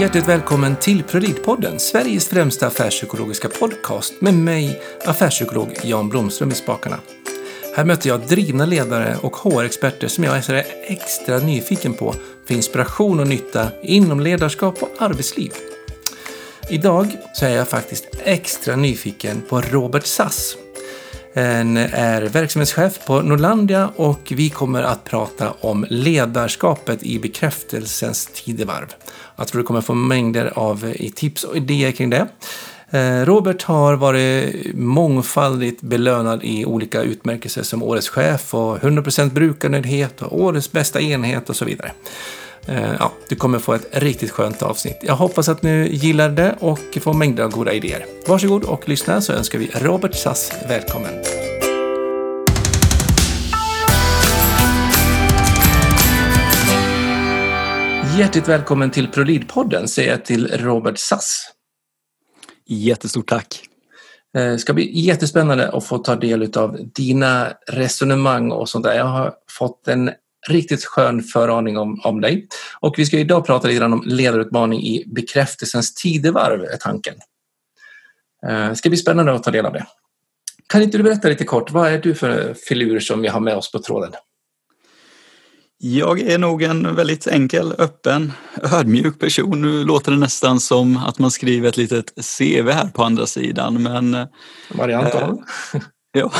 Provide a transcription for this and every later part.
Hjärtligt välkommen till Prolidpodden, Sveriges främsta affärspsykologiska podcast med mig, affärspsykolog Jan Blomström i spakarna. Här möter jag drivna ledare och HR-experter som jag är extra nyfiken på för inspiration och nytta inom ledarskap och arbetsliv. Idag så är jag faktiskt extra nyfiken på Robert Sass. Han är verksamhetschef på Norlandia och vi kommer att prata om ledarskapet i bekräftelsens tidevarv. Jag tror du kommer få mängder av eh, tips och idéer kring det. Eh, Robert har varit mångfaldigt belönad i olika utmärkelser som Årets chef och 100% brukarnöjdhet och Årets bästa enhet och så vidare. Eh, ja, du kommer få ett riktigt skönt avsnitt. Jag hoppas att ni gillar det och får mängder av goda idéer. Varsågod och lyssna så önskar vi Robert Sass välkommen. Hjärtligt välkommen till ProLead-podden säger jag till Robert Sass. Jättestort tack. Det eh, ska bli jättespännande att få ta del av dina resonemang och sånt där. Jag har fått en riktigt skön föraning om, om dig. Och vi ska idag prata lite om ledarutmaning i bekräftelsens tidevarv, är tanken. Det eh, ska bli spännande att ta del av det. Kan inte du berätta lite kort, vad är du för filur som vi har med oss på tråden? Jag är nog en väldigt enkel, öppen, ödmjuk person. Nu låter det nästan som att man skriver ett litet CV här på andra sidan. Men, Variant. Eh, ja.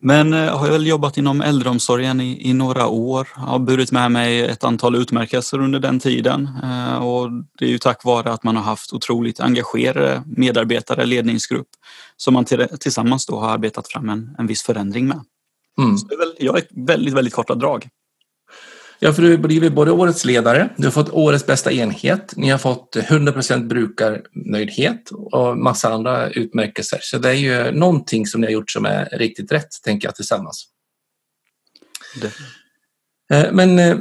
Men eh, har jag väl jobbat inom äldreomsorgen i, i, några år. Har burit med mig ett antal utmärkelser under den tiden. Eh, och det är ju tack vare att man har haft otroligt engagerade medarbetare, ledningsgrupp som man tillsammans då har arbetat fram en, en viss förändring med. Mm. Så det är väl, jag är väldigt, väldigt korta drag. Ja, för du har blivit både årets ledare, du har fått årets bästa enhet, ni har fått 100% brukarnöjdhet och massa andra utmärkelser. Så det är ju någonting som ni har gjort som är riktigt rätt, tänker jag, tillsammans. Det. Eh, men eh,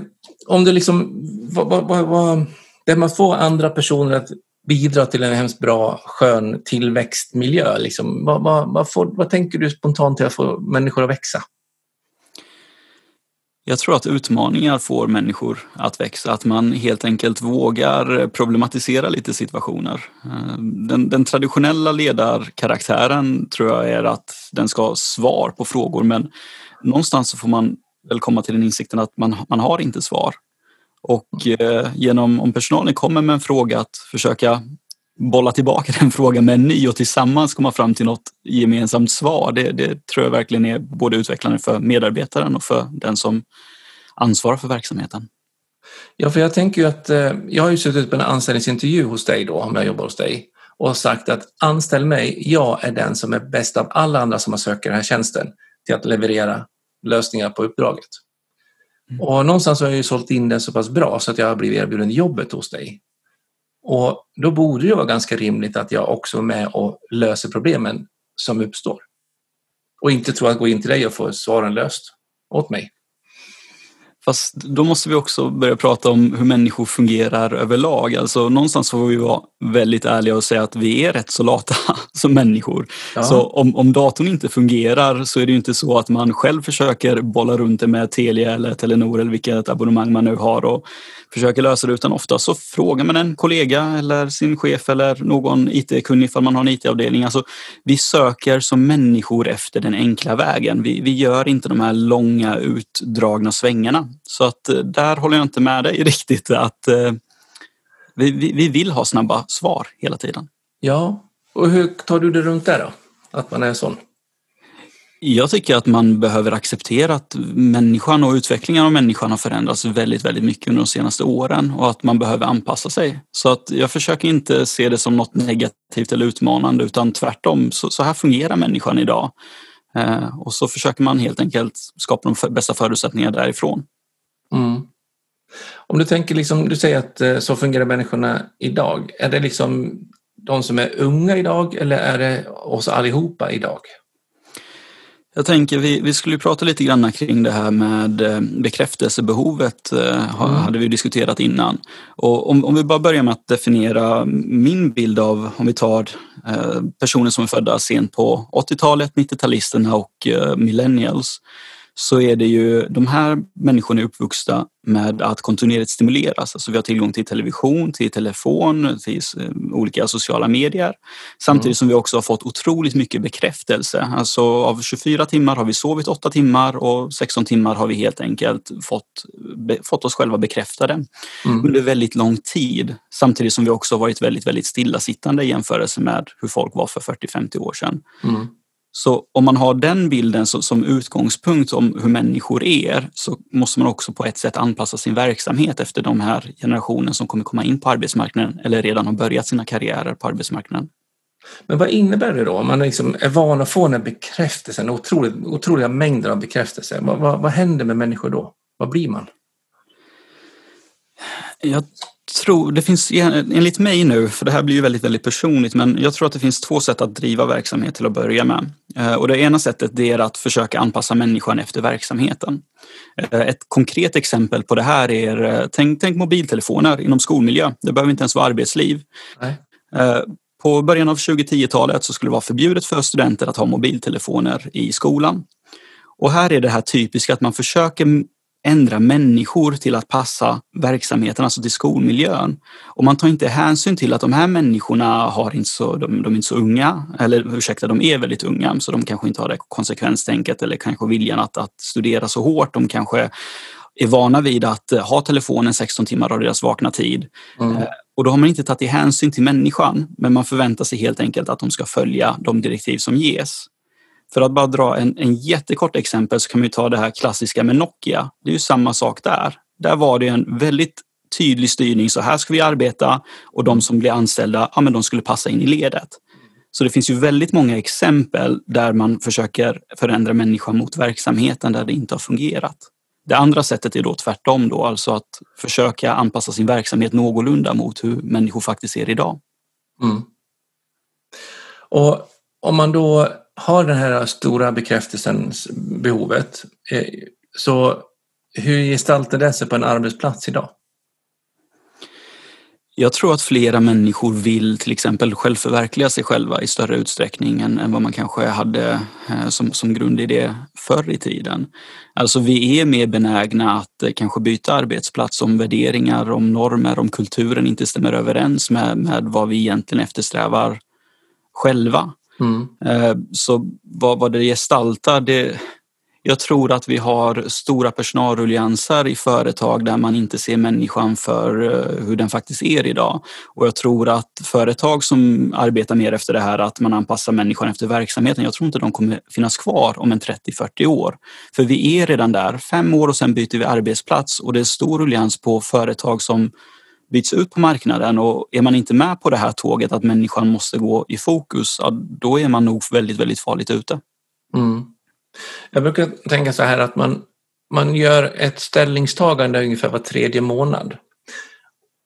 om du liksom, vad, vad, vad, det man får andra personer att bidra till en hemskt bra, skön tillväxtmiljö, liksom, vad, vad, vad, får, vad tänker du spontant till att få människor att växa? Jag tror att utmaningar får människor att växa, att man helt enkelt vågar problematisera lite situationer. Eh, den, den, traditionella ledarkaraktären tror jag är att den ska ha svar på frågor men någonstans så får man väl komma till den insikten att man, man har inte svar. Och eh, genom, om personalen kommer med en fråga, att försöka bolla tillbaka den frågan med en ny och tillsammans komma fram till något gemensamt svar. Det, det tror jag verkligen är både utvecklande för medarbetaren och för den som ansvarar för verksamheten. Ja, för jag tänker ju att eh, jag har ju suttit på en anställningsintervju hos dig då, om jag jobbar hos dig, och sagt att anställ mig, jag är den som är bäst av alla andra som har sökt den här tjänsten till att leverera lösningar på uppdraget. Mm. Och någonstans har jag ju sålt in den så pass bra så att jag har blivit erbjuden jobbet hos dig. Och då borde det vara ganska rimligt att jag också är med och löser problemen som uppstår. Och inte tro att gå in till dig och få svaren löst åt mig. Fast då måste vi också börja prata om hur människor fungerar överlag. Alltså någonstans får vi vara väldigt ärliga och säga att vi är rätt så lata som människor. Ja. Så om, om datorn inte fungerar så är det ju inte så att man själv försöker bolla runt det med Telia eller Telenor eller vilket abonnemang man nu har och försöker lösa det utan ofta så frågar man en kollega eller sin chef eller någon IT-kunnig för man har en IT-avdelning. Alltså, vi söker som människor efter den enkla vägen. Vi, vi gör inte de här långa utdragna svängarna. Så att eh, där håller jag inte med dig riktigt att eh, vi, vi, vi vill ha snabba svar hela tiden. Ja, och hur tar du det runt där då? Att man är sån? Jag tycker att man behöver acceptera att människan och utvecklingen av människan har förändrats väldigt, väldigt mycket under de senaste åren och att man behöver anpassa sig. Så att jag försöker inte se det som något negativt eller utmanande utan tvärtom, så, så här fungerar människan idag. Eh, och så försöker man helt enkelt skapa de bästa förutsättningarna därifrån. Mm. Om du tänker, liksom, du säger att eh, så fungerar människorna idag. Är det liksom de som är unga idag eller är det oss allihopa idag? Jag tänker vi, vi skulle prata lite grann kring det här med eh, bekräftelsebehovet, eh, mm. hade vi diskuterat innan. Och om, om vi bara börjar med att definiera min bild av, om vi tar personer som är födda sent på 80-talet, 90-talisterna och millennials, så är det ju de här människorna är uppvuxna med att kontinuerligt stimuleras. Alltså vi har tillgång till television, till telefon, till eh, olika sociala medier. Samtidigt som vi också har fått otroligt mycket bekräftelse. Alltså av 24 timmar har vi sovit 8 timmar och 16 timmar har vi helt enkelt fått, be, fått oss själva bekräftade mm. under väldigt lång tid. Samtidigt som vi också varit väldigt, väldigt stillasittande i jämförelse med hur folk var för 40-50 år sedan. Mm. Så om man har den bilden som utgångspunkt om hur människor är så måste man också på ett sätt anpassa sin verksamhet efter de här generationen som kommer komma in på arbetsmarknaden eller redan har börjat sina karriärer på arbetsmarknaden. Men vad innebär det då? Om man liksom är van att få den här bekräftelsen, otroligt, otroliga mängder av bekräftelse. Vad, vad, vad händer med människor då? Vad blir man? Jag tror, det finns enligt mig nu, för det här blir ju väldigt, väldigt personligt, men jag tror att det finns två sätt att driva verksamhet till att börja med. Eh, och det ena sättet det är att försöka anpassa människan efter verksamheten. Eh, ett konkret exempel på det här är, eh, tänk, tänk mobiltelefoner inom skolmiljö. Det behöver inte ens vara arbetsliv. Nej. På början av 2010-talet så skulle det vara förbjudet för studenter att ha mobiltelefoner i skolan. Och här är det här typiska att man försöker ändra människor till att passa verksamheten, alltså till skolmiljön. Och man tar inte hänsyn till att de här människorna har inte så, de, de är inte så unga, eller ursäkta, de är väldigt unga, så de kanske inte har det konsekvenstänket eller kanske viljan att, att studera så hårt. De kanske är vana vid att ha telefonen 16 timmar av deras vakna tid. Mm. Eh, och då har man inte tagit hänsyn till människan, men man förväntar sig helt enkelt att de ska följa de direktiv som ges. För att bara dra en, en jättekort exempel så kan vi ta det här klassiska med Nokia. Det är ju samma sak där. Där var det en väldigt tydlig styrning. Så här ska vi arbeta och de som blir anställda, ja, men de skulle passa in i ledet. Så det finns ju väldigt många exempel där man försöker förändra människan mot verksamheten där det inte har fungerat. Det andra sättet är då tvärtom, då, alltså att försöka anpassa sin verksamhet någorlunda mot hur människor faktiskt är idag. Mm. Och om man då har den här stora bekräftelsens behovet, eh, så hur gestaltar det sig på en arbetsplats idag? Jag tror att flera människor vill till exempel självförverkliga sig själva i större utsträckning än, än vad man kanske hade eh, som, som grundidé förr i tiden. Alltså vi är mer benägna att eh, kanske byta arbetsplats om värderingar, om normer, om kulturen inte stämmer överens med, med vad vi egentligen eftersträvar själva. Mm. Eh, så vad, vad det gestaltar, det, jag tror att vi har stora personalruljanser i företag där man inte ser människan för eh, hur den faktiskt är idag. Och jag tror att företag som arbetar mer efter det här att man anpassar människan efter verksamheten, jag tror inte de kommer finnas kvar om en 30-40 år. För vi är redan där, fem år och sen byter vi arbetsplats och det är stor ruljans på företag som byts ut på marknaden och är man inte med på det här tåget att människan måste gå i fokus, ja, då är man nog väldigt, väldigt farligt ute. Mm. Jag brukar tänka så här att man, man gör ett ställningstagande ungefär var tredje månad.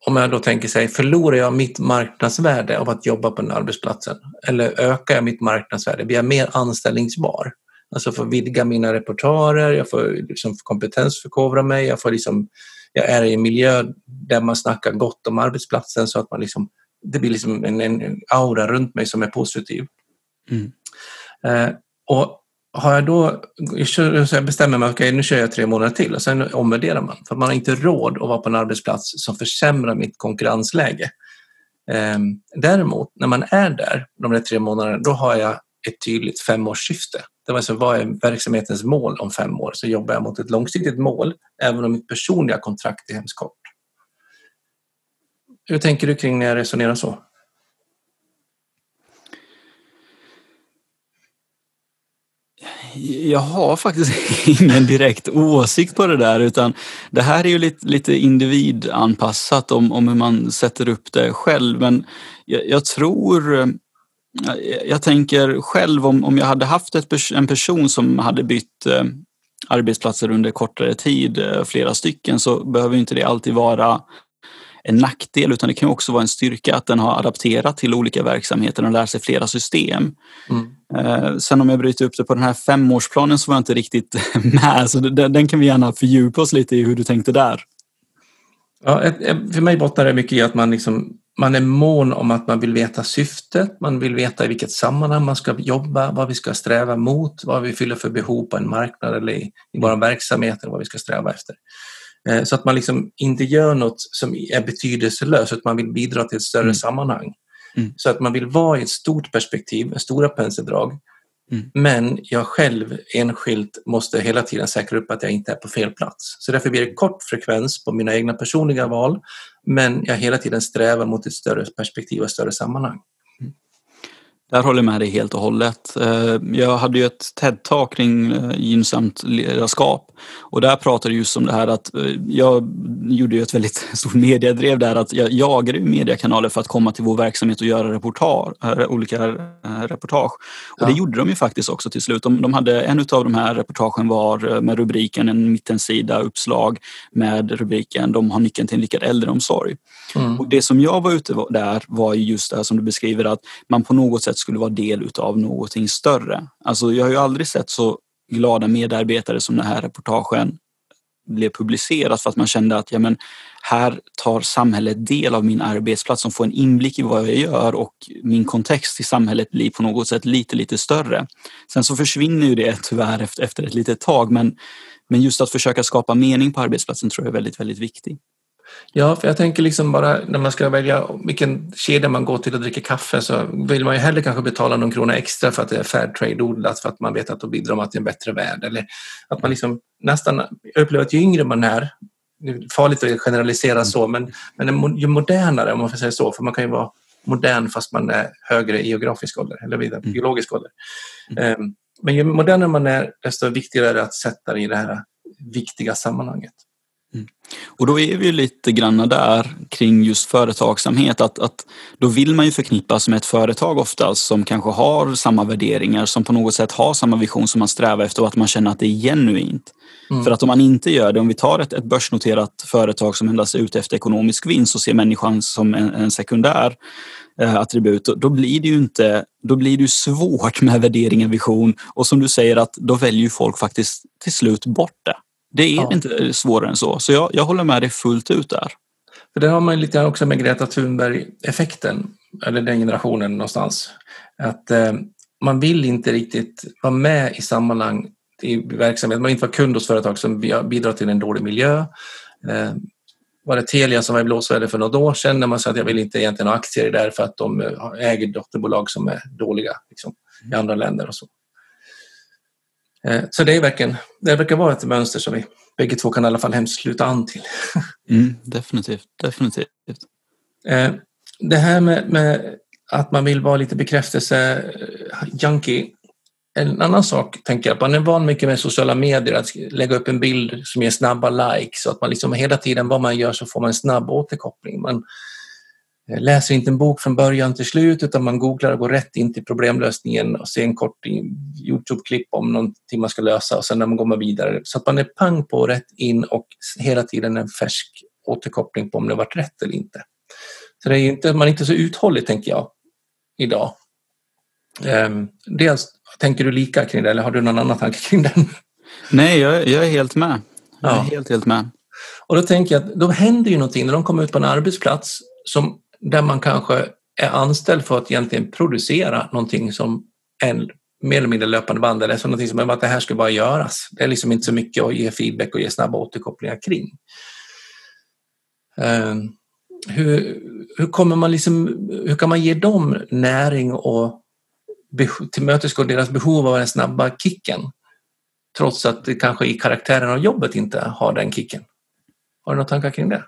Om jag då tänker sig, förlorar jag mitt marknadsvärde av att jobba på den arbetsplatsen? Eller ökar jag mitt marknadsvärde? Blir jag mer anställningsbar? Alltså får vidga mina repertoarer, jag får liksom kompetensförkovra mig, jag får liksom jag är i en miljö där man snackar gott om arbetsplatsen så att man liksom, det blir liksom en, en aura runt mig som är positiv. Mm. Eh, och har jag då, jag bestämmer mig, okej okay, nu kör jag tre månader till och sen omvärderar man. För man har inte råd att vara på en arbetsplats som försämrar mitt konkurrensläge. Eh, däremot, när man är där de där tre månaderna, då har jag ett tydligt femårssyfte. Det var alltså, vad är verksamhetens mål om fem år? Så jobbar jag mot ett långsiktigt mål, även om mitt personliga kontrakt är hemskt kort. Hur tänker du kring när jag resonerar så? Jag har faktiskt ingen direkt åsikt på det där utan det här är ju lite, lite individanpassat om, om hur man sätter upp det själv. Men jag, jag tror eh, jag tänker själv om, om jag hade haft ett, en person som hade bytt eh, arbetsplatser under kortare tid, eh, flera stycken, så behöver inte det alltid vara en nackdel utan det kan också vara en styrka att den har adapterat till olika verksamheter och lär sig flera system. Mm. Eh, sen om jag bryter upp det på den här femårsplanen så var jag inte riktigt med så den, den kan vi gärna fördjupa oss lite i hur du tänkte där. Ja, för mig bottnar det mycket i att man liksom man är mån om att man vill veta syftet, man vill veta i vilket sammanhang man ska jobba, vad vi ska sträva mot, vad vi fyller för behov på en marknad eller i, i våra verksamheter, vad vi ska sträva efter. Eh, så att man liksom inte gör något som är betydelselöst, utan man vill bidra till ett större mm. sammanhang. Mm. Så att man vill vara i ett stort perspektiv, stora penseldrag. Mm. Men jag själv enskilt måste hela tiden säkra upp att jag inte är på fel plats. Så därför blir det kort frekvens på mina egna personliga val, men jag hela tiden strävar mot ett större perspektiv och ett större sammanhang. Där håller jag med dig helt och hållet. Eh, jag hade ju ett TED-talk kring eh, gynnsamt ledarskap och där pratade just om det här att eh, jag gjorde ju ett väldigt stort mediedrev där att jag jagade mediekanaler för att komma till vår verksamhet och göra reportage, olika reportage. Och ja. det gjorde de ju faktiskt också till slut. De, de hade en av de här reportagen var med rubriken en mittensida uppslag med rubriken De har nyckeln till en lyckad äldreomsorg. Mm. Och det som jag var ute där var just det som du beskriver att man på något sätt skulle vara del utav någonting större. Alltså jag har ju aldrig sett så glada medarbetare som den här reportagen blev publicerat för att man kände att ja, men, här tar samhället del av min arbetsplats som får en inblick i vad jag gör och min kontext i samhället blir på något sätt lite, lite större. Sen så försvinner ju det tyvärr efter, efter ett litet tag men, men just att försöka skapa mening på arbetsplatsen tror jag är väldigt, väldigt viktigt. Ja, för jag tänker liksom bara när man ska välja vilken kedja man går till och dricker kaffe så vill man ju hellre kanske betala någon krona extra för att det är Fairtrade-odlat för att man vet att då bidrar man till en bättre värld. Eller att man liksom nästan upplever att ju yngre man är, det är farligt att generalisera så, men, men ju modernare om man får säga så, för man kan ju vara modern fast man är högre i geografisk ålder eller vidare, mm. biologisk ålder. Mm. Um, men ju modernare man är, desto viktigare är det att sätta det i det här viktiga sammanhanget. Mm. Och då är vi lite granna där kring just företagsamhet att, att då vill man ju förknippas med ett företag oftast som kanske har samma värderingar, som på något sätt har samma vision som man strävar efter och att man känner att det är genuint. Mm. För att om man inte gör det, om vi tar ett, ett börsnoterat företag som endast är ute efter ekonomisk vinst och ser människan som en, en sekundär eh, attribut, då, då, blir det ju inte, då blir det svårt med värdering och vision och som du säger att då väljer folk faktiskt till slut bort det. Det är ja. inte svårare än så. Så jag, jag håller med dig fullt ut där. För det har man lite också med Greta Thunberg-effekten, eller den generationen någonstans. Att eh, man vill inte riktigt vara med i sammanhang i verksamhet. Man vill inte vara kund hos företag som bidrar till en dålig miljö. Eh, var det Telia som var i blåsväder för något år sedan när man sa att jag vill inte egentligen ha aktier där för att de äger dotterbolag som är dåliga liksom, i andra länder och så. Eh, så det, är verkligen, det verkar vara ett mönster som vi bägge två kan i alla fall hemskt sluta an till. Mm, definitivt, definitivt. Eh, det här med, med att man vill vara lite bekräftelse-junkie. En annan sak tänker jag, man är van mycket med sociala medier, att lägga upp en bild som ger snabba likes så att man liksom hela tiden vad man gör så får man en snabb återkoppling. Man, Eh, läser inte en bok från början till slut utan man googlar och går rätt in till problemlösningen och ser en kort Youtube-klipp om någonting man ska lösa och sen går man vidare. Så att man är pang på rätt in och hela tiden en färsk återkoppling på om det varit rätt eller inte. Så det är inte, man är inte så uthållig tänker jag idag. Ehm, dels, tänker du lika kring det eller har du någon annan tanke kring den? Nej, jag, jag är helt med. Jag är ja. helt, helt med. Och då tänker jag att då händer ju någonting när de kommer ut på en arbetsplats som där man kanske är anställd för att egentligen producera någonting som en mer eller mindre löpande band eller så någonting som att det här ska bara göras. Det är liksom inte så mycket att ge feedback och ge snabba återkopplingar kring. Eh, hur, hur, kommer man liksom, hur kan man ge dem näring och tillmötesgå deras behov av den snabba kicken? Trots att det kanske i karaktären av jobbet inte har den kicken. Har du några tankar kring det?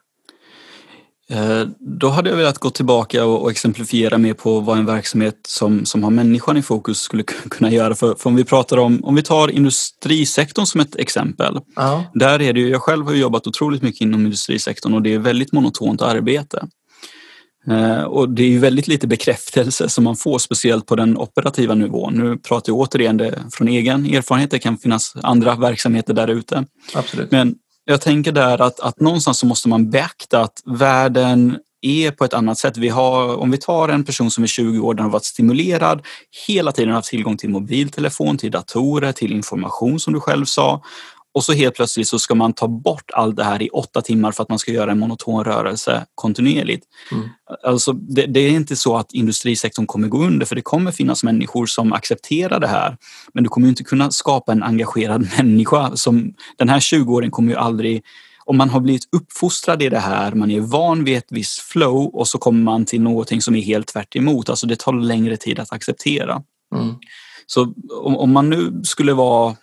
Eh, då hade jag velat gå tillbaka och exemplifiera mer på vad en verksamhet som, som har människan i fokus skulle kunna göra. För, för om vi pratar om, om vi tar industrisektorn som ett exempel. Ja. Där är det ju, jag själv har jobbat otroligt mycket inom industrisektorn och det är väldigt monotont arbete. Eh, och det är ju väldigt lite bekräftelse som man får, speciellt på den operativa nivån. Nu pratar jag återigen det från egen erfarenhet, det kan finnas andra verksamheter där ute. Men jag tänker där att, att någonstans så måste man beakta att världen är på ett annat sätt. Vi har, om vi tar en person som är 20 år, den har varit stimulerad, hela tiden haft tillgång till mobiltelefon, till datorer, till information som du själv sa och så helt plötsligt så ska man ta bort allt det här i åtta timmar för att man ska göra en monoton rörelse kontinuerligt. Mm. Alltså, det, det, är inte så att industrisektorn kommer gå under för det kommer finnas människor som accepterar det här. Men du kommer inte kunna skapa en engagerad människa. Som, den här 20-åringen kommer ju aldrig om man har blivit uppfostrad i det här, man är van vid ett visst flow och så kommer man till någonting som är helt tvärt emot. Alltså det tar längre tid att acceptera. Mm. Så om, om, man nu skulle vara,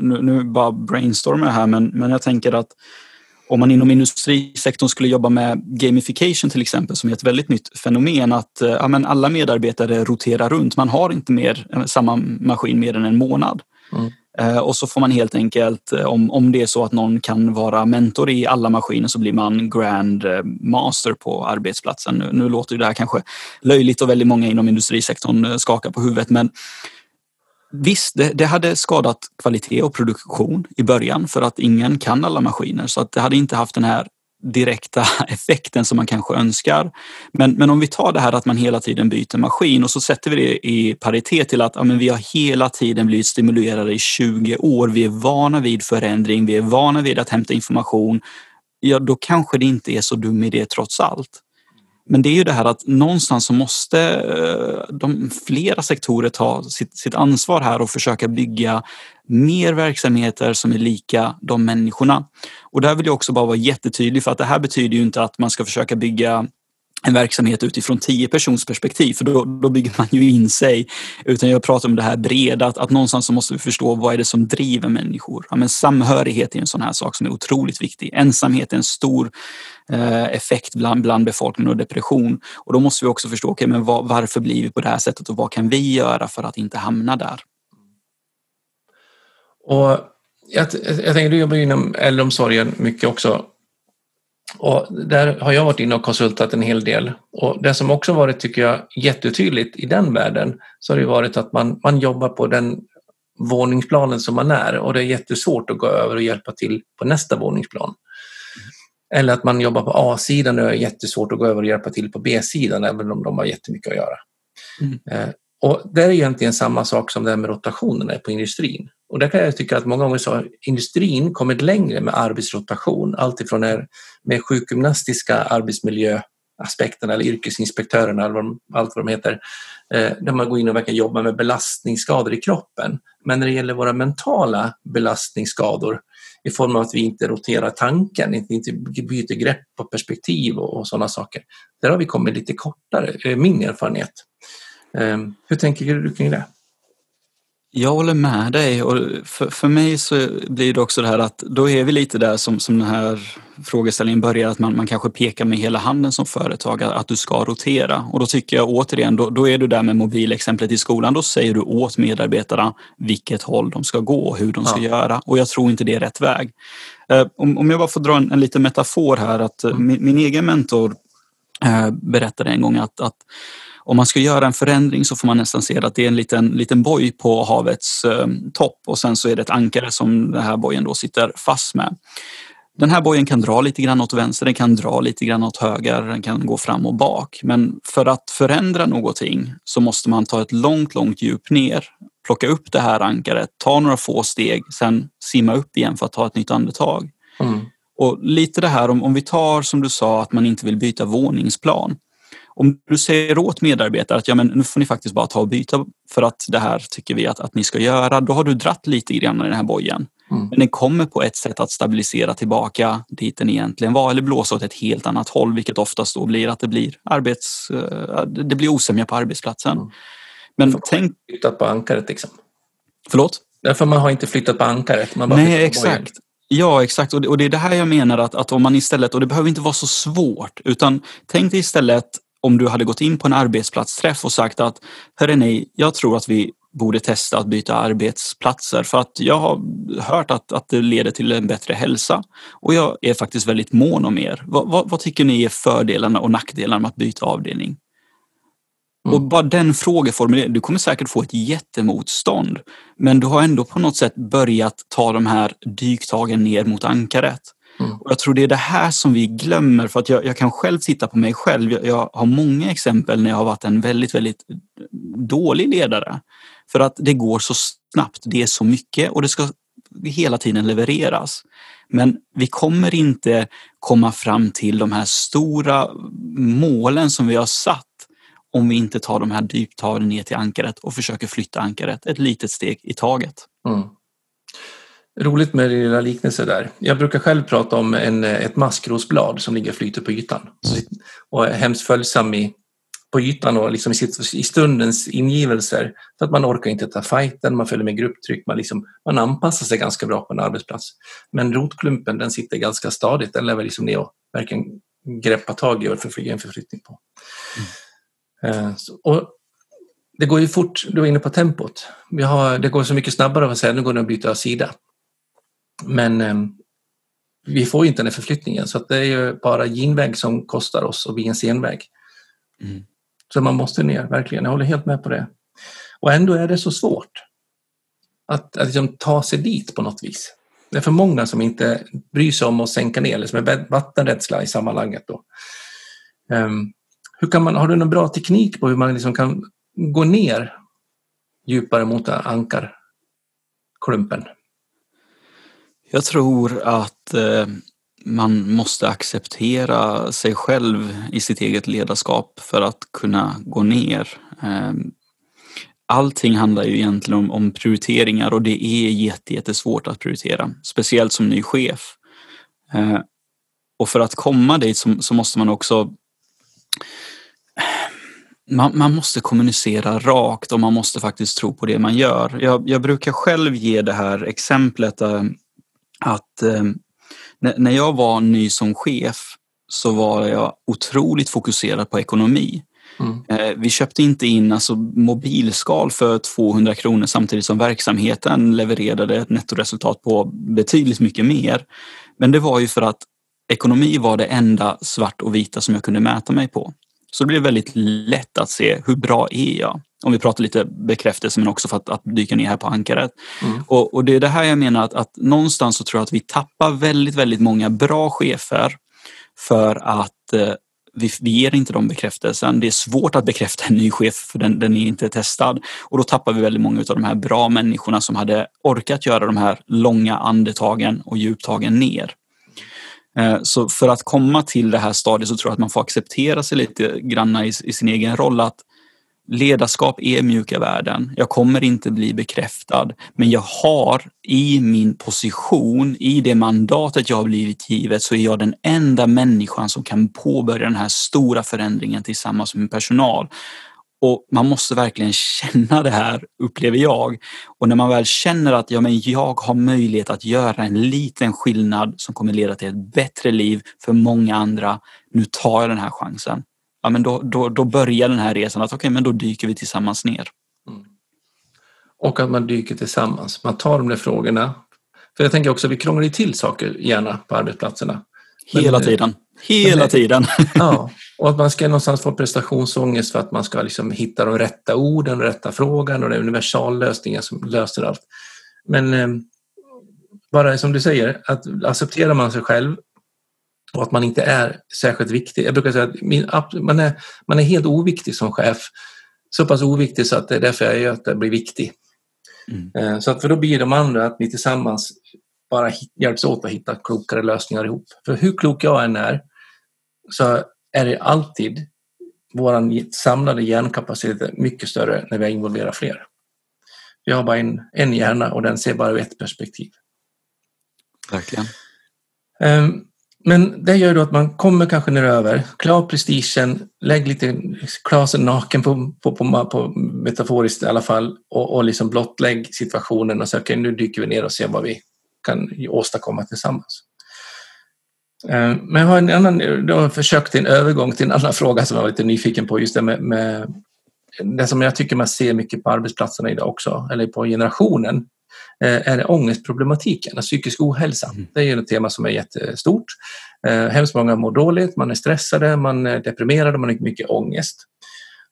nu, nu bara brainstormar jag här, men, men jag tänker att om man inom industrisektorn skulle jobba med gamification till exempel som är ett väldigt nytt fenomen att eh, ja, men alla medarbetare roterar runt. Man har inte mer, eh, samma maskin mer än en månad. Mm. Eh, och så får man helt enkelt, om, om det är så att någon kan vara mentor i alla maskiner så blir man grand master på arbetsplatsen. Nu, nu låter det här kanske löjligt och väldigt många inom industrisektorn skakar på huvudet men Visst, det, det, hade skadat kvalitet och produktion i början för att ingen kan alla maskiner så att det hade inte haft den här direkta effekten som man kanske önskar. Men, men om vi tar det här att man hela tiden byter maskin och så sätter vi det i paritet till att ja, men vi har hela tiden blivit stimulerade i 20 år. Vi är vana vid förändring, vi är vana vid att hämta information. Ja, då kanske det inte är så dum idé trots allt. Men det är ju det här att någonstans så måste eh, de flera sektorer ta sitt, sitt ansvar här och försöka bygga mer verksamheter som är lika de människorna. Och där vill jag också bara vara jättetydlig för att det här betyder ju inte att man ska försöka bygga en verksamhet utifrån tio persons perspektiv för då, då bygger man ju in sig. Utan jag pratar om det här breda, att, att någonstans så måste vi förstå vad är det som driver människor. Ja, men samhörighet är en sån här sak som är otroligt viktig. Ensamhet är en stor eh, effekt bland, bland befolkningen och depression. Och då måste vi också förstå, okay, men var, varför blir vi på det här sättet och vad kan vi göra för att inte hamna där? Och jag, jag tänker, du jobbar inom äldreomsorgen mycket också. Och där har jag varit inne och konsultat en hel del. Och det som också varit, tycker jag, jättetydligt i den världen så har det varit att man, man jobbar på den våningsplanen som man är och det är jättesvårt att gå över och hjälpa till på nästa våningsplan. Eller att man jobbar på A-sidan och det är jättesvårt att gå över och hjälpa till på B-sidan även om de har jättemycket att göra. Mm. Och det är egentligen samma sak som det här med rotationerna på industrin. Och där kan jag tycka att många gånger så har industrin kommit längre med arbetsrotation, alltifrån med sjukgymnastiska arbetsmiljöaspekterna eller yrkesinspektörerna eller allt vad de heter, eh, där man går in och verkar jobba med belastningsskador i kroppen. Men när det gäller våra mentala belastningsskador i form av att vi inte roterar tanken, inte byter grepp och perspektiv och, och sådana saker. Där har vi kommit lite kortare, eh, min erfarenhet. Ehm, hur tänker du kring det? Jag håller med dig och för, för mig så blir det också det här att då är vi lite där som, som den här frågeställningen börjar att man, man kanske pekar med hela handen som företag att du ska rotera och då tycker jag återigen då, då är du där med mobilexemplet i skolan. Då säger du åt medarbetarna vilket håll de ska gå och hur de ska ja. göra och jag tror inte det är rätt väg. Eh, om, om jag bara får dra en, en liten metafor här att mm. min, min, egen mentor eh, berättade en gång att, att om man ska göra en förändring så får man nästan se att det är en liten, liten boj på havets eh, topp och sen så är det ett ankare som den här bojen då sitter fast med. Den här bojen kan dra lite grann åt vänster, den kan dra lite grann åt höger, den kan gå fram och bak. Men för att förändra någonting så måste man ta ett långt, långt djup ner, plocka upp det här ankaret, ta några få steg, sen simma upp igen för att ta ett nytt andetag. Mm. Och lite det här om, om vi tar som du sa att man inte vill byta våningsplan. Om du säger åt medarbetare att ja, men nu får ni faktiskt bara ta och byta för att det här tycker vi att, att ni ska göra. Då har du dratt lite grann i den här bojen. Mm. Men den kommer på ett sätt att stabilisera tillbaka dit den egentligen var eller blåsa åt ett helt annat håll, vilket oftast då blir att det blir, arbets, eh, det blir osämja på arbetsplatsen. Mm. Men tänk... Flyttat på ankaret liksom. Förlåt? Därför man har inte flyttat på ankaret. Man bara Nej, exakt. Ja, exakt. Och det, är det här jag menar att, att om man istället, och det behöver inte vara så svårt, utan tänk dig istället om du hade gått in på en arbetsplatsträff och sagt att hörrni, jag tror att vi borde testa att byta arbetsplatser för att jag har hört att, att det leder till en bättre hälsa och jag är faktiskt väldigt mån om er. Vad, vad, vad tycker ni är fördelarna och nackdelarna med att byta avdelning? Mm. Och bara den frågeformuleringen, du kommer säkert få ett jättemotstånd. Men du har ändå på något sätt börjat ta de här dyktagen ner mot ankaret. Mm. Och jag tror det är det här som vi glömmer för att jag, jag kan själv titta på mig själv. Jag, jag, har många exempel när jag har varit en väldigt, väldigt dålig ledare. För att det går så snabbt, det är så mycket och det ska hela tiden levereras. Men vi kommer inte komma fram till de här stora målen som vi har satt om vi inte tar de här dyptagen ner till ankaret och försöker flytta ankaret ett litet steg i taget. Mm. Roligt med lilla liknelse där. Jag brukar själv prata om en, ett maskrosblad som ligger och flyter på ytan och är hemskt följsam i, på ytan och liksom i, stundens ingivelser. För att man orkar inte ta fighten, man följer med grupptryck, man, liksom, man anpassar sig ganska bra på en arbetsplats. Men rotklumpen den sitter ganska stadigt, den lever liksom ner och verkligen greppa tag i och få en förflyttning på. Mm. Eh, och det går ju fort, du var inne på tempot. Vi har, det går så mycket snabbare att säga nu går det att byta sida. Men eh, vi får inte den förflyttningen så det är ju bara genväg som kostar oss och blir en senväg. Mm. Så man måste ner, verkligen. Jag håller helt med på det. Och ändå är det så svårt att, att liksom ta sig dit på något vis. Det är för många som inte bryr sig om att sänka ner, eller som är vattenrädsla i sammanhanget. Då. Um, hur kan man, har du någon bra teknik på hur man liksom kan gå ner djupare mot ankarklumpen? Jag tror att eh, man måste acceptera sig själv i sitt eget ledarskap för att kunna gå ner. Ehm, allting handlar ju egentligen om, om prioriteringar och det är jättesvårt att prioritera, speciellt som ny chef. Ehm, och för att komma dit så, så måste man också man, man, måste kommunicera rakt och man måste faktiskt tro på det man gör. Jag, jag brukar själv ge det här exemplet ehm, att eh, när jag var ny som chef så var jag otroligt fokuserad på ekonomi. Mm. Eh, vi köpte inte in alltså, mobilskal för 200 kronor samtidigt som verksamheten levererade ett nettoresultat på betydligt mycket mer. Men det var ju för att ekonomi var det enda svart och vita som jag kunde mäta mig på. Så det blev väldigt lätt att se hur bra är jag? Om vi pratar lite bekräftelse men också för att, att dyka ner här på ankaret. Mm. Och, och, det är det här jag menar att, att någonstans så tror jag att vi tappar väldigt, väldigt många bra chefer för att eh, vi, vi ger inte dem bekräftelsen. Det är svårt att bekräfta en ny chef för den, den är inte testad. Och då tappar vi väldigt många av de här bra människorna som hade orkat göra de här långa andetagen och djuptagen ner. Eh, så för att komma till det här stadiet så tror jag att man får acceptera sig lite granna i, i sin egen roll att ledarskap är mjuka värden. Jag kommer inte bli bekräftad, men jag har i min position, i det mandatet jag har blivit givet, så är jag den enda människan som kan påbörja den här stora förändringen tillsammans med min personal. Och man måste verkligen känna det här, upplever jag. Och när man väl känner att ja, men jag har möjlighet att göra en liten skillnad som kommer leda till ett bättre liv för många andra. Nu tar jag den här chansen. Ja, men då, då, då börjar den här resan att okej, okay, men då dyker vi tillsammans ner. Mm. Och att man dyker tillsammans. Man tar de där frågorna. För jag tänker också vi krånglar till saker gärna på arbetsplatserna. Hela men, tiden. Hela men, tiden. ja, och att man ska någonstans få prestationsångest för att man ska liksom hitta de rätta orden, den rätta frågan och den universallösningen som löser allt. Men eh, bara som du säger, att accepterar man sig själv och att man inte är särskilt viktig. Jag brukar säga att min, man, är, man är helt oviktig som chef. Så pass oviktig så att det är därför jag gör att det blir viktig. Mm. Eh, så att för då blir de andra att ni tillsammans bara hjälps åt att hitta klokare lösningar ihop. För hur klok jag än är så är det alltid vår samlade hjärnkapacitet mycket större när vi involverar fler. Vi har bara en, en hjärna och den ser bara ur ett perspektiv. Verkligen. Um, men det gör då att man kommer kanske ner över, klar prestigen, lägg lite, Klasen naken på, på, på, på, metaforiskt i alla fall och, och liksom blottlägg situationen och säga okej okay, nu dyker vi ner och ser vad vi kan åstadkomma tillsammans. Eh, men jag har en annan, då försökt en övergång till en annan fråga som jag var lite nyfiken på, just det med, med det som jag tycker man ser mycket på arbetsplatserna idag också, eller på generationen, är det ångestproblematiken, psykisk ohälsa. Mm. Det är ju ett tema som är jättestort. Eh, hemskt många mår dåligt, man är stressade, man är deprimerade, man har mycket ångest.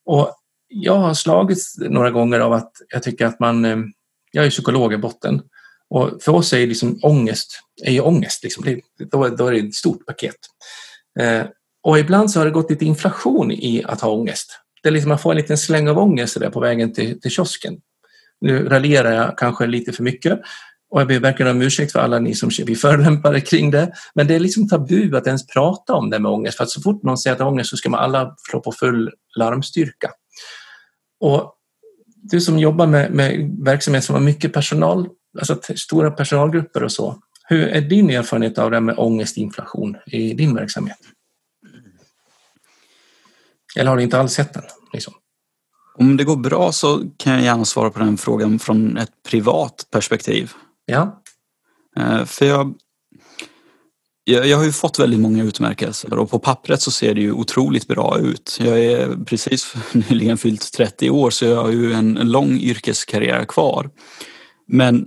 Och jag har slagits några gånger av att jag tycker att man, jag är psykolog i botten, och för oss är liksom ångest är ju ångest, liksom. det, då, då, är det ett stort paket. Eh, och ibland så har det gått lite inflation i att ha ångest. Det är liksom, man får en liten släng av ångest där på vägen till, till kiosken. Nu raljerar jag kanske lite för mycket, Och jag ber verkligen om ursäkt för alla ni som blir förolämpade kring det. Men det är liksom tabu att ens prata om det med ångest. För att så fort någon säger att ångest så ska man alla slå på full larmstyrka. Och du som jobbar med, med verksamhet som har mycket personal, alltså stora personalgrupper och så. Hur är din erfarenhet av det här med ångestinflation i din verksamhet? Eller har du inte alls sett den? Liksom? Om det går bra så kan jag gärna svara på den frågan från ett privat perspektiv. Ja. Eh, för jag, jag, har ju fått väldigt många utmärkelser och på pappret så ser det ju otroligt bra ut. Jag är precis nyligen fyllt 30 år så jag har ju en, en lång yrkeskarriär kvar. Men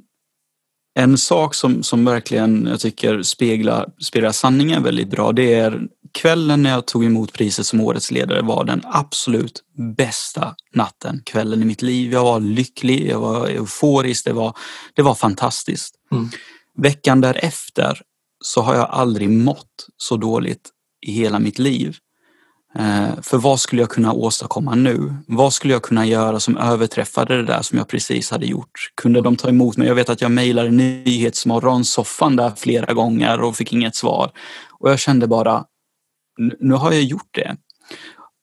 en sak som, som verkligen jag tycker speglar, speglar sanningen väldigt bra det är kvällen när jag tog emot priset som årets ledare var den absolut bästa natten, kvällen i mitt liv. Jag var lycklig, jag var euforisk, det var, det var fantastiskt. Mm. Veckan därefter så har jag aldrig mått så dåligt i hela mitt liv. Eh, för vad skulle jag kunna åstadkomma nu? Vad skulle jag kunna göra som överträffade det där som jag precis hade gjort? Kunde de ta emot mig? Jag vet att jag mejlade Nyhetsmorgon-soffan där flera gånger och fick inget svar. Och jag kände bara, nu har jag gjort det.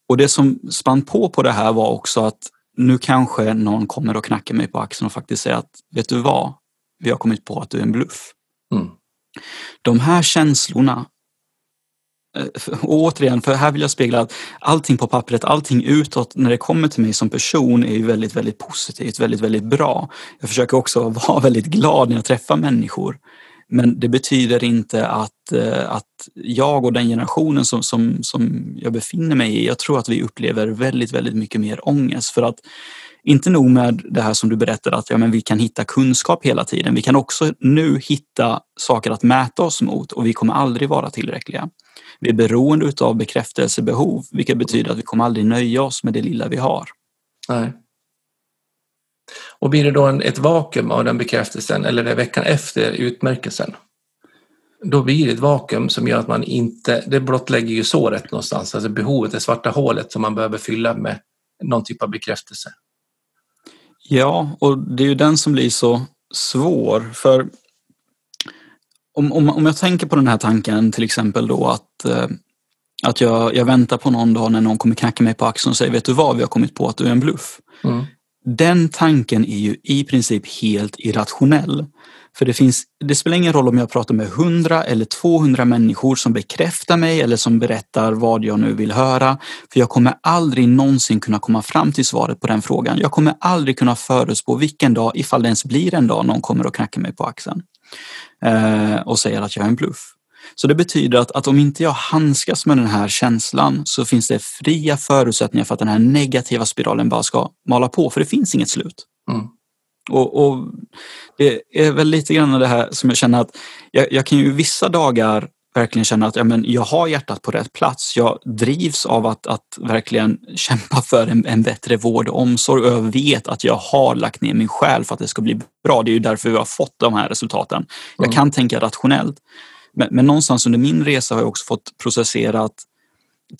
Och det som spann på på det här var också att nu kanske någon kommer och knackar mig på axeln och faktiskt säger att, vet du vad? Vi har kommit på att du är en bluff. Mm. De här känslorna Eh, och återigen, för här vill jag spegla att allting på pappret, allting utåt när det kommer till mig som person är ju väldigt, väldigt positivt, väldigt, väldigt bra. Jag försöker också vara väldigt glad när jag träffar människor. Men det betyder inte att, eh, att jag och den generationen som, som, som jag befinner mig i, jag tror att vi upplever väldigt, väldigt mycket mer ångest. För att inte nog med det här som du berättade att ja, men vi kan hitta kunskap hela tiden. Vi kan också nu hitta saker att mäta oss mot och vi kommer aldrig vara tillräckliga. Vi är beroende av bekräftelsebehov, vilket betyder att vi kommer aldrig nöja oss med det lilla vi har. Nej. Och blir det då en, ett vakuum av den bekräftelsen eller det veckan efter utmärkelsen? Då blir det ett vakuum som gör att man inte, det blottlägger ju såret någonstans, alltså behovet, det svarta hålet som man behöver fylla med någon typ av bekräftelse. Ja, och det är ju den som blir så svår. För om, om, om jag tänker på den här tanken till exempel då att, eh, att jag, jag väntar på någon dag när någon kommer knacka mig på axeln och säger vet du vad, vi har kommit på att du är en bluff. Mm. Den tanken är ju i princip helt irrationell. För det, finns, det spelar ingen roll om jag pratar med 100 eller 200 människor som bekräftar mig eller som berättar vad jag nu vill höra. För jag kommer aldrig någonsin kunna komma fram till svaret på den frågan. Jag kommer aldrig kunna förutspå vilken dag, ifall det ens blir en dag, någon kommer och knackar mig på axeln eh, och säger att jag är en bluff. Så det betyder att, att om inte jag handskas med den här känslan så finns det fria förutsättningar för att den här negativa spiralen bara ska mala på, för det finns inget slut. Mm. Och, och, Det är väl lite grann det här som jag känner att jag, jag kan ju vissa dagar verkligen känna att ja, men jag har hjärtat på rätt plats. Jag drivs av att, att verkligen kämpa för en, en bättre vård och omsorg och jag vet att jag har lagt ner min själ för att det ska bli bra. Det är ju därför vi har fått de här resultaten. Jag mm. kan tänka rationellt. Men, men någonstans under min resa har jag också fått processera att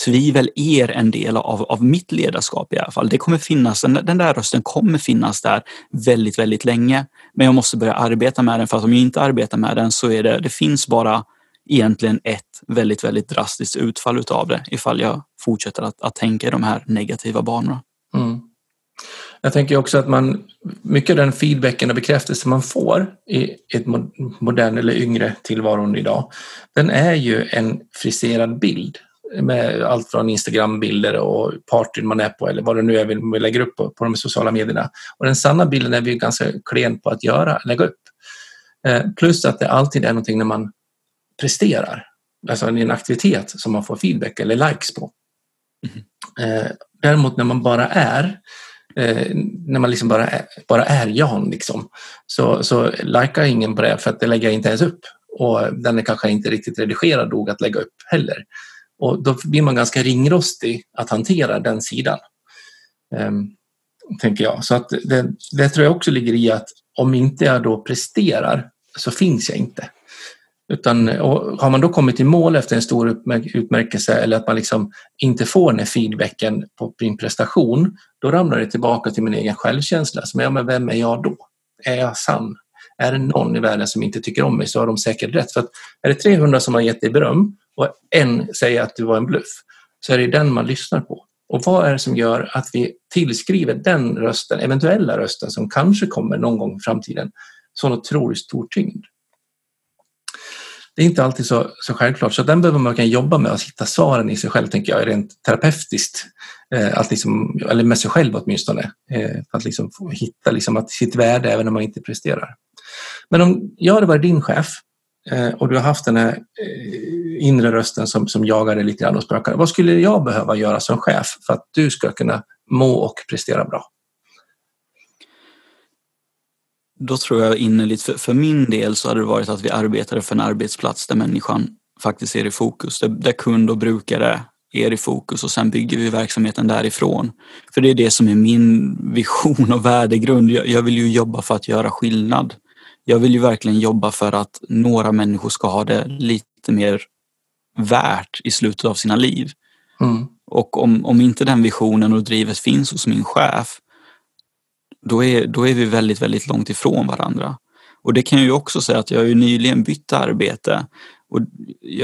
tvivel är en del av, av mitt ledarskap i alla fall. Det kommer finnas, den, den där rösten kommer finnas där väldigt, väldigt länge. Men jag måste börja arbeta med den för att om jag inte arbetar med den så är det, det finns bara egentligen ett väldigt, väldigt drastiskt utfall utav det ifall jag fortsätter att, att tänka i de här negativa banorna. Mm. Jag tänker också att man, mycket av den feedbacken och bekräftelsen man får i ett modern eller yngre tillvaron idag, den är ju en friserad bild med allt från Instagram-bilder och partyn man är på eller vad det nu är vi lägger upp på, på de sociala medierna. Och den sanna bilden är vi ganska klen på att göra, lägga upp. Eh, plus att det alltid är någonting när man presterar, alltså en aktivitet som man får feedback eller likes på. Mm. Eh, däremot när man bara är Eh, när man liksom bara är, bara är Jan liksom, så, så likar ingen på det för att det lägger jag inte ens upp. Och den är kanske inte riktigt redigerad nog att lägga upp heller. Och då blir man ganska ringrostig att hantera den sidan. Um, tänker jag. Så att det, det tror jag också ligger i att om inte jag då presterar så finns jag inte. Utan, har man då kommit i mål efter en stor utmärkelse eller att man liksom inte får den här feedbacken på min prestation, då ramlar det tillbaka till min egen självkänsla. Som, ja, men vem är jag då? Är jag sann? är det någon i världen som inte tycker om mig så har de säkert rätt. För att är det 300 som har gett dig beröm och en säger att du var en bluff så är det den man lyssnar på. Och vad är det som gör att vi tillskriver den rösten, eventuella rösten som kanske kommer någon gång i framtiden, sån otroligt stor tyngd? Det är inte alltid så, så självklart, så den behöver man kan jobba med att hitta svaren i sig själv, tänker jag, rent terapeutiskt. Eh, att liksom, eller med sig själv åtminstone. Eh, att liksom hitta liksom att sitt värde även om man inte presterar. Men om jag hade varit din chef eh, och du har haft den här eh, inre rösten som, som jagar dig lite grann och spökar. Vad skulle jag behöva göra som chef för att du ska kunna må och prestera bra? Då tror jag innerligt, för, för min del så hade det varit att vi arbetade för en arbetsplats där människan faktiskt är i fokus. Där, där kund och brukare är i fokus och sen bygger vi verksamheten därifrån. För det är det som är min vision och värdegrund. Jag, jag vill ju jobba för att göra skillnad. Jag vill ju verkligen jobba för att några människor ska ha det lite mer värt i slutet av sina liv. Mm. Och om, om inte den visionen och drivet finns hos min chef, då är, då är vi väldigt, väldigt långt ifrån varandra. Och det kan jag ju också säga att jag har ju nyligen bytt arbete och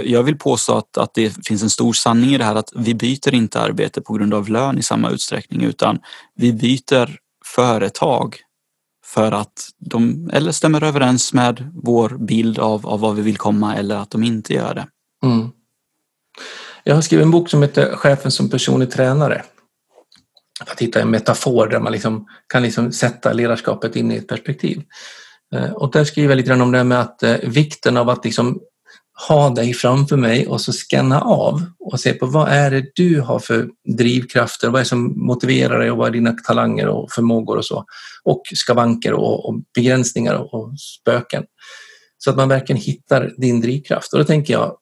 jag vill påstå att, att det finns en stor sanning i det här att vi byter inte arbete på grund av lön i samma utsträckning utan vi byter företag för att de eller stämmer överens med vår bild av, av vad vi vill komma eller att de inte gör det. Mm. Jag har skrivit en bok som heter Chefen som personlig tränare. För Att hitta en metafor där man liksom kan liksom sätta ledarskapet in i ett perspektiv. Eh, och där skriver jag lite grann om det här med att eh, vikten av att liksom ha dig framför mig och så scanna av och se på vad är det du har för drivkrafter, vad är det som motiverar dig och vad är dina talanger och förmågor och så. Och skavanker och, och begränsningar och, och spöken. Så att man verkligen hittar din drivkraft. Och då tänker jag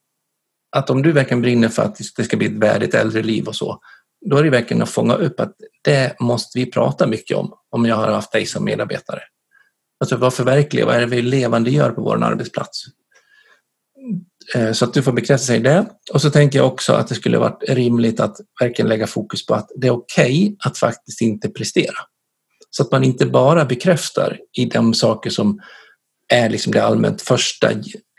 att om du verkligen brinner för att det ska bli ett värdigt äldre liv och så, då är det verkligen att fånga upp att det måste vi prata mycket om, om jag har haft dig som medarbetare. Alltså vad förverkligar, vad är det vi levande gör på vår arbetsplats? Eh, så att du får bekräfta sig det. Och så tänker jag också att det skulle varit rimligt att verkligen lägga fokus på att det är okej okay att faktiskt inte prestera. Så att man inte bara bekräftar i de saker som är liksom det allmänt första,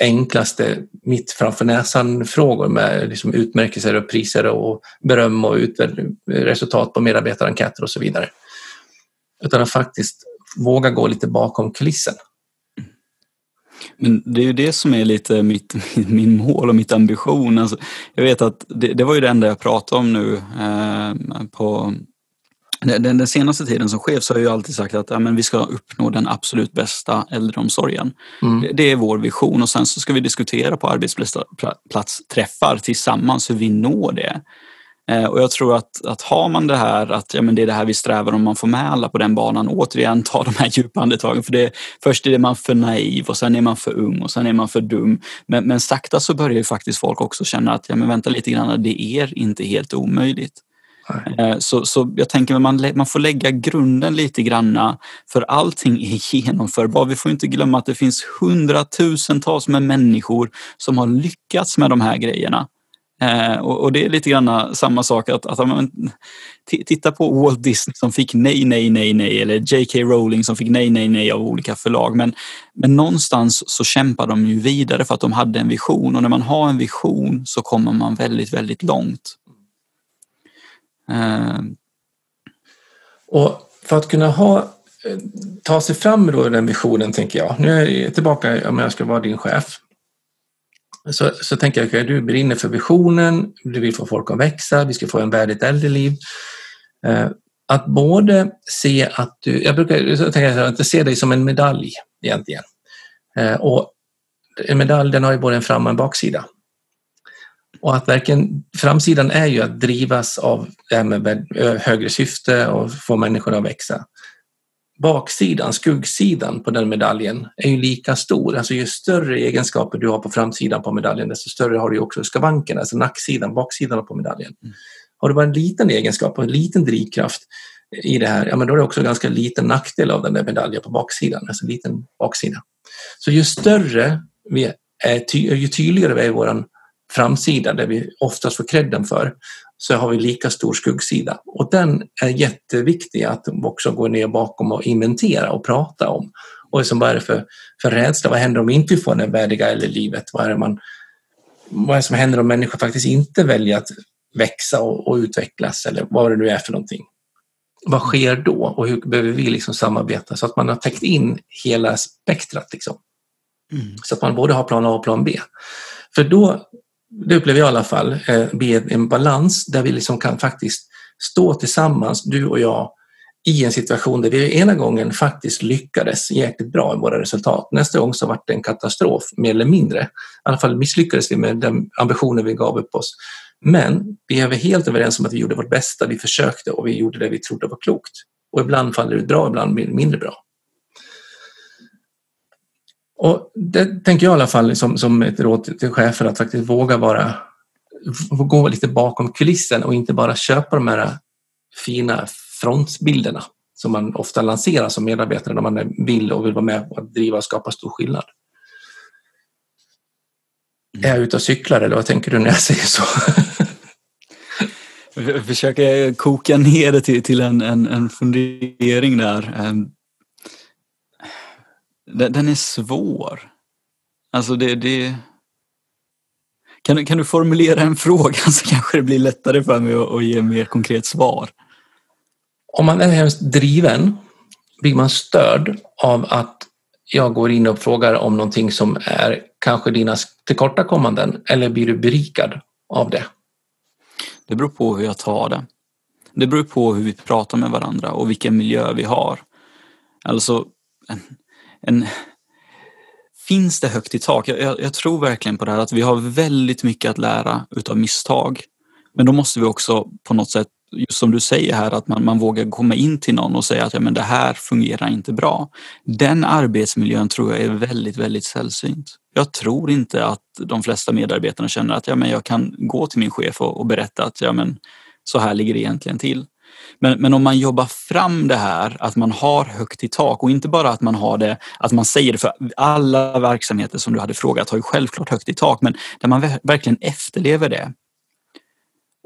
enklaste, mitt framför näsan-frågor med liksom utmärkelser och priser och beröm och resultat på medarbetarenkäter och så vidare. Utan att faktiskt våga gå lite bakom kulissen. Men det är ju det som är lite mitt, min mål och mitt ambition. Alltså, jag vet att det, det var ju det enda jag pratade om nu eh, på den, den, senaste tiden som chef så har jag alltid sagt att ja, men vi ska uppnå den absolut bästa äldreomsorgen. Mm. Det, det, är vår vision och sen så ska vi diskutera på arbetsplatsträffar tillsammans hur vi når det. Eh, och jag tror att, att har man det här att ja, men det är det här vi strävar om man får med alla på den banan, återigen ta de här djupa andetagen. För det, först är man för naiv och sen är man för ung och sen är man för dum. Men, men sakta så börjar ju faktiskt folk också känna att ja, men vänta lite grann, det är inte helt omöjligt. Eh, så, så jag tänker att man, man får lägga grunden lite granna för allting är genomförbart. Vi får inte glömma att det finns hundratusentals med människor som har lyckats med de här grejerna. Eh, och, och, det är lite grann samma sak att, att man, titta på Walt Disney som fick nej, nej, nej, nej eller J.K. Rowling som fick nej, nej, nej av olika förlag. Men, men någonstans så kämpar de ju vidare för att de hade en vision och när man har en vision så kommer man väldigt, väldigt långt. Eh. Och för att kunna ha, eh, ta sig fram då den visionen tänker jag. Nu är jag tillbaka om jag ska vara din chef så, så tänker jag, okay, du brinner för visionen, du vill få folk att växa, vi ska få en värdigt äldreliv. Eh, att både se att du, jag brukar tänka att se dig som en medalj egentligen. Eh, och en medalj den har ju både en fram och en baksida. Och att verkligen, framsidan är ju att drivas av det här med högre syfte och få människorna att växa baksidan, skuggsidan på den medaljen är ju lika stor. Alltså ju större egenskaper du har på framsidan på medaljen desto större har du också skavankerna, alltså nacksidan, baksidan på medaljen. Mm. Har du bara en liten egenskap och en liten drivkraft i det här, ja men då är det också ganska liten nackdel av den där medaljen på baksidan, alltså en liten baksida. Så ju större vi är, ju tydligare vi är i vår framsida, där vi oftast får credden för, så har vi lika stor skuggsida. Och den är jätteviktig att också gå ner bakom och inventera och prata om. Och liksom, vad är det för, för rädsla? Vad händer om inte vi får det värdiga eller livet? Vad är, det man, vad är det som händer om människor faktiskt inte väljer att växa och, och utvecklas eller vad det nu är för någonting? Vad sker då och hur behöver vi liksom samarbeta så att man har täckt in hela spektrat? Liksom. Mm. Så att man både har plan A och plan B. För då, det upplever jag i alla fall, eh, blir en balans där vi liksom kan faktiskt stå tillsammans, du och jag, i en situation där vi ena gången faktiskt lyckades jäkligt bra i våra resultat. Nästa gång så var det en katastrof, mer eller mindre. I alla fall misslyckades vi med den ambitionen vi gav upp oss. Men vi är helt överens om att vi gjorde vårt bästa, vi försökte och vi gjorde det vi trodde var klokt. Och ibland faller det bra, ibland blir det mindre bra. Och det tänker jag i alla fall som, som ett råd till chefer att faktiskt våga vara, gå lite bakom kulissen och inte bara köpa de här fina frontbilderna som man ofta lanserar som medarbetare när man vill och vill vara med och driva och skapa stor skillnad. Mm. Är jag ute och cyklar eller vad tänker du när jag säger så? Försöker koka ner det till, till en, en, en fundering där. Den, den är svår. Alltså det, det... Kan, kan du formulera en fråga så kanske det blir lättare för mig att, att ge mer konkret svar. Om man är hemskt driven blir man störd av att jag går in och frågar om någonting som är kanske dina tillkortakommanden eller blir du berikad av det? Det beror på hur jag tar det. Det beror på hur vi pratar med varandra och vilken miljö vi har. Alltså, en, finns det högt i tak? Jag, jag, jag, tror verkligen på det här att vi har väldigt mycket att lära utav misstag. Men då måste vi också på något sätt just som du säger här, att man, man vågar komma in till någon och säga att ja, men det här fungerar inte bra. Den arbetsmiljön tror jag är väldigt, väldigt sällsynt. Jag tror inte att de flesta medarbetarna känner att ja, men jag kan gå till min chef och, och berätta att ja, men så här ligger det egentligen till. Men, men om man jobbar fram det här, att man har högt i tak och inte bara att man har det, att man säger det för alla verksamheter som du hade frågat har ju självklart högt i tak, men där man verkligen efterlever det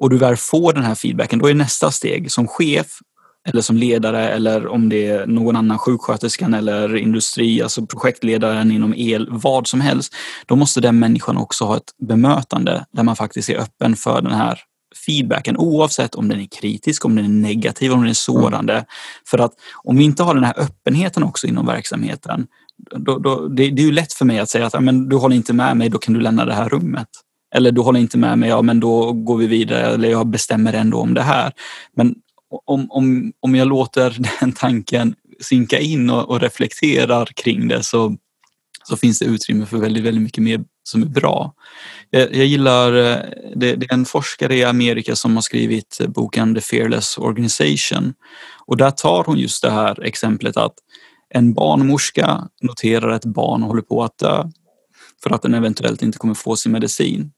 och du väl får den här feedbacken, då är nästa steg som chef eller som ledare eller om det är någon annan sjuksköterskan eller industri, alltså projektledaren inom el, vad som helst. Då måste den människan också ha ett bemötande där man faktiskt är öppen för den här feedbacken oavsett om den är kritisk, om den är negativ, om den är sårande. Mm. För att om vi inte har den här öppenheten också inom verksamheten, då, då, det, det, är ju lätt för mig att säga att men, du håller inte med mig, då kan du lämna det här rummet. Eller du håller inte med mig, ja men då går vi vidare eller jag bestämmer ändå om det här. Men om, om, om jag låter den tanken sinka in och, och reflekterar kring det så, så finns det utrymme för väldigt, väldigt mycket mer som är bra. Jag, jag gillar, eh, det, det, är en forskare i Amerika som har skrivit boken The Fearless Organization och där tar hon just det här exemplet att en barnmorska noterar att ett barn håller på att dö för att den eventuellt inte kommer få sin medicin.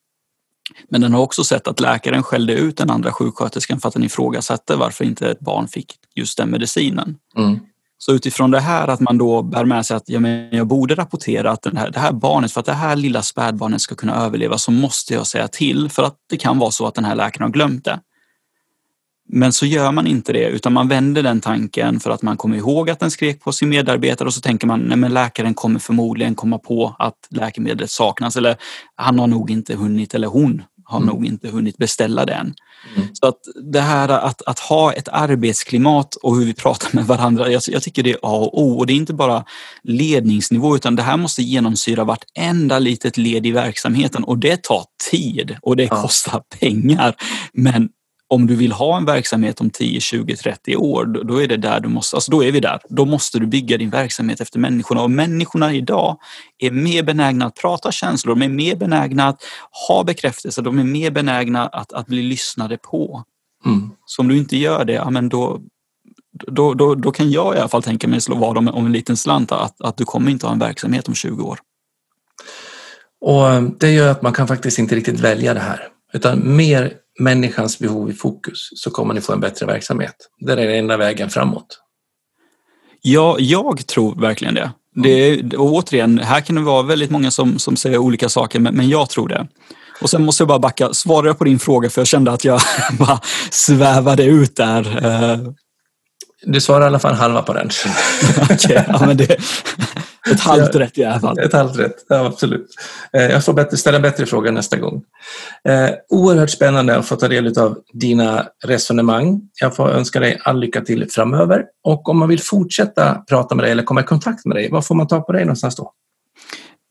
Men den har också sett att läkaren skällde ut den andra sjuksköterskan för att den ifrågasatte varför inte ett barn fick just den medicinen. Mm. Så utifrån det här att man då bär med sig att ja, men jag borde rapportera att den här, det här barnet, för att det här lilla spädbarnet ska kunna överleva så måste jag säga till för att det kan vara så att den här läkaren har glömt det. Men så gör man inte det utan man vänder den tanken för att man kommer ihåg att den skrek på sin medarbetare och så tänker man nej men läkaren kommer förmodligen komma på att läkemedlet saknas eller han har nog inte hunnit eller hon har mm. nog inte hunnit beställa den. Mm. Så att det här att, att ha ett arbetsklimat och hur vi pratar med varandra, jag, jag, tycker det är A och O. Och det är inte bara ledningsnivå utan det här måste genomsyra vartenda litet led i verksamheten och det tar tid och det kostar pengar. Men om du vill ha en verksamhet om 10, 20, 30 år, då är det där du måste, alltså då är vi där. Då måste du bygga din verksamhet efter människorna och människorna idag är mer benägna att prata känslor, de är mer benägna att ha bekräftelse, de är mer benägna att, att bli lyssnade på. Mm. Så om du inte gör det, ja, men då, då, då, då kan jag i alla fall tänka mig slå vad om, om en liten slant att, att du kommer inte ha en verksamhet om 20 år. Och eh, Det gör att man kan faktiskt inte riktigt välja det här, utan mer människans behov i fokus så kommer ni få en bättre verksamhet. Det är den enda vägen framåt. Ja, jag tror verkligen det. det och återigen, här kan det vara väldigt många som, som säger olika saker, men, men jag tror det. Och sen måste jag bara backa, svara på din fråga för jag kände att jag bara svävade ut där. Du svarar i alla fall halva på den. okay, ja, men det, Ett halvt rätt i alla fall. Ett halvt rätt, ja, absolut. Eh, jag får bättre, ställa bättre frågor nästa gång. Eh, oerhört spännande att få ta del av dina resonemang. Jag får önska dig all lycka till framöver. Och om man vill fortsätta prata med dig eller komma i kontakt med dig, vad får man ta på dig någonstans då?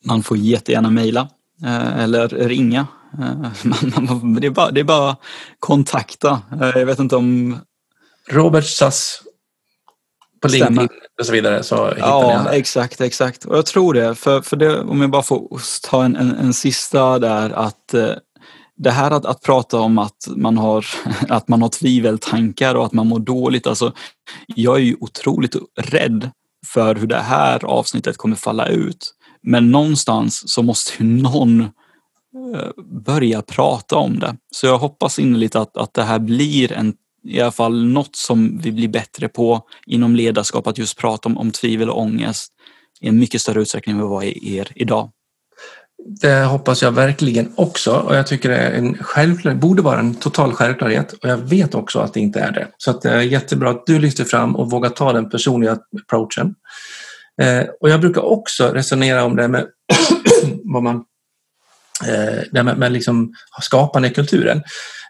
Man får jättegärna mejla eh, eller ringa. Det är bara, det är bara kontakta. Jag vet inte om... Robert Sass på LinkedIn och så vidare. Så hittar ja, ni exakt, exakt. Och jag tror det. För, för det, om jag bara får ta en, en, en sista där att eh, det här att, att prata om att man, har, att man har tviveltankar och att man mår dåligt. Alltså, jag är ju otroligt rädd för hur det här avsnittet kommer falla ut. Men någonstans så måste ju någon eh, börja prata om det. Så jag hoppas innerligt att, att det här blir en i alla fall något som vi blir bättre på inom ledarskap, att just prata om, om tvivel och ångest i en mycket större utsträckning än vad är er idag. Det hoppas jag verkligen också och jag tycker det är en självklar, borde vara en total självklarhet och jag vet också att det inte är det. Så att det är jättebra att du lyfter fram och vågar ta den personliga approachen. Eh, och jag brukar också resonera om det med vad man eh, det med, med liksom skapande kulturen.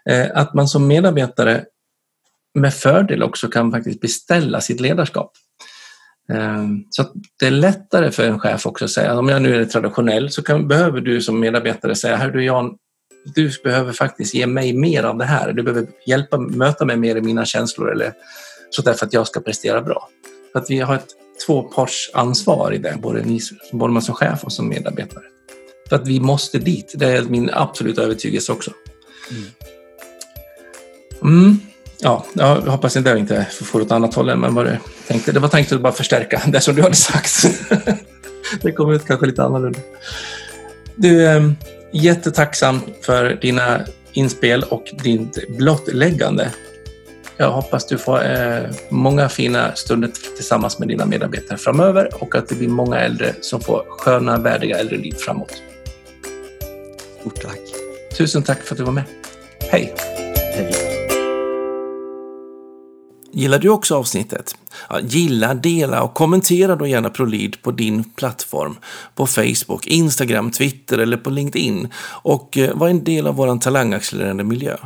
Eh, att man som medarbetare med fördel också kan faktiskt beställa sitt ledarskap. Ehm, så det är lättare för en chef också att säga, om jag nu är traditionell så kan, behöver du som medarbetare säga, här du Jan, du behöver faktiskt ge mig mer av det här. Du behöver hjälpa, möta mig mer i mina känslor eller så därför att jag ska prestera bra. För att vi har ett tvåpartsansvar i det, både, ni, både man som chef och som medarbetare. För att vi måste dit, det är min absoluta övertygelse också. Mm. Mm ja, jag hoppas inte jag inte får åt annat håll än vad du tänkte. Det var tänkt att bara förstärka det som du hade sagt. det kommer ut kanske lite annorlunda. Du, är ehm, jättetacksam för dina inspel och ditt blottläggande. Jag hoppas du får eh, många fina stunder tillsammans med dina medarbetare framöver och att det blir många äldre som får sköna, värdiga äldre liv framåt. Stort tack. Tusen tack för att du var med. Hej! Hej. Gillar du också avsnittet? Ja, gilla, dela och kommentera då gärna ProLead på din plattform. På Facebook, Instagram, Twitter eller på LinkedIn. Och eh, var en del av vår talangaccelererande miljö.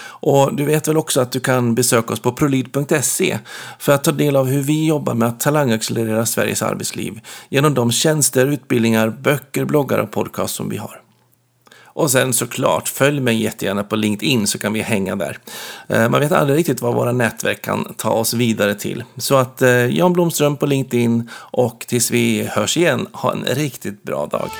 Och du vet väl också att du kan besöka oss på prolid.se för att ta del av hur vi jobbar med att talangaccelerera Sveriges arbetsliv genom de tjänster, utbildningar, böcker, bloggar och podcast som vi har. Och sen såklart, följ mig jättegärna på LinkedIn så kan vi hänga där. Eh, man vet aldrig riktigt vad våra nätverk kan ta oss vidare till. Så att eh, Jan Blomström på LinkedIn och tills vi hörs igen, ha en riktigt bra dag.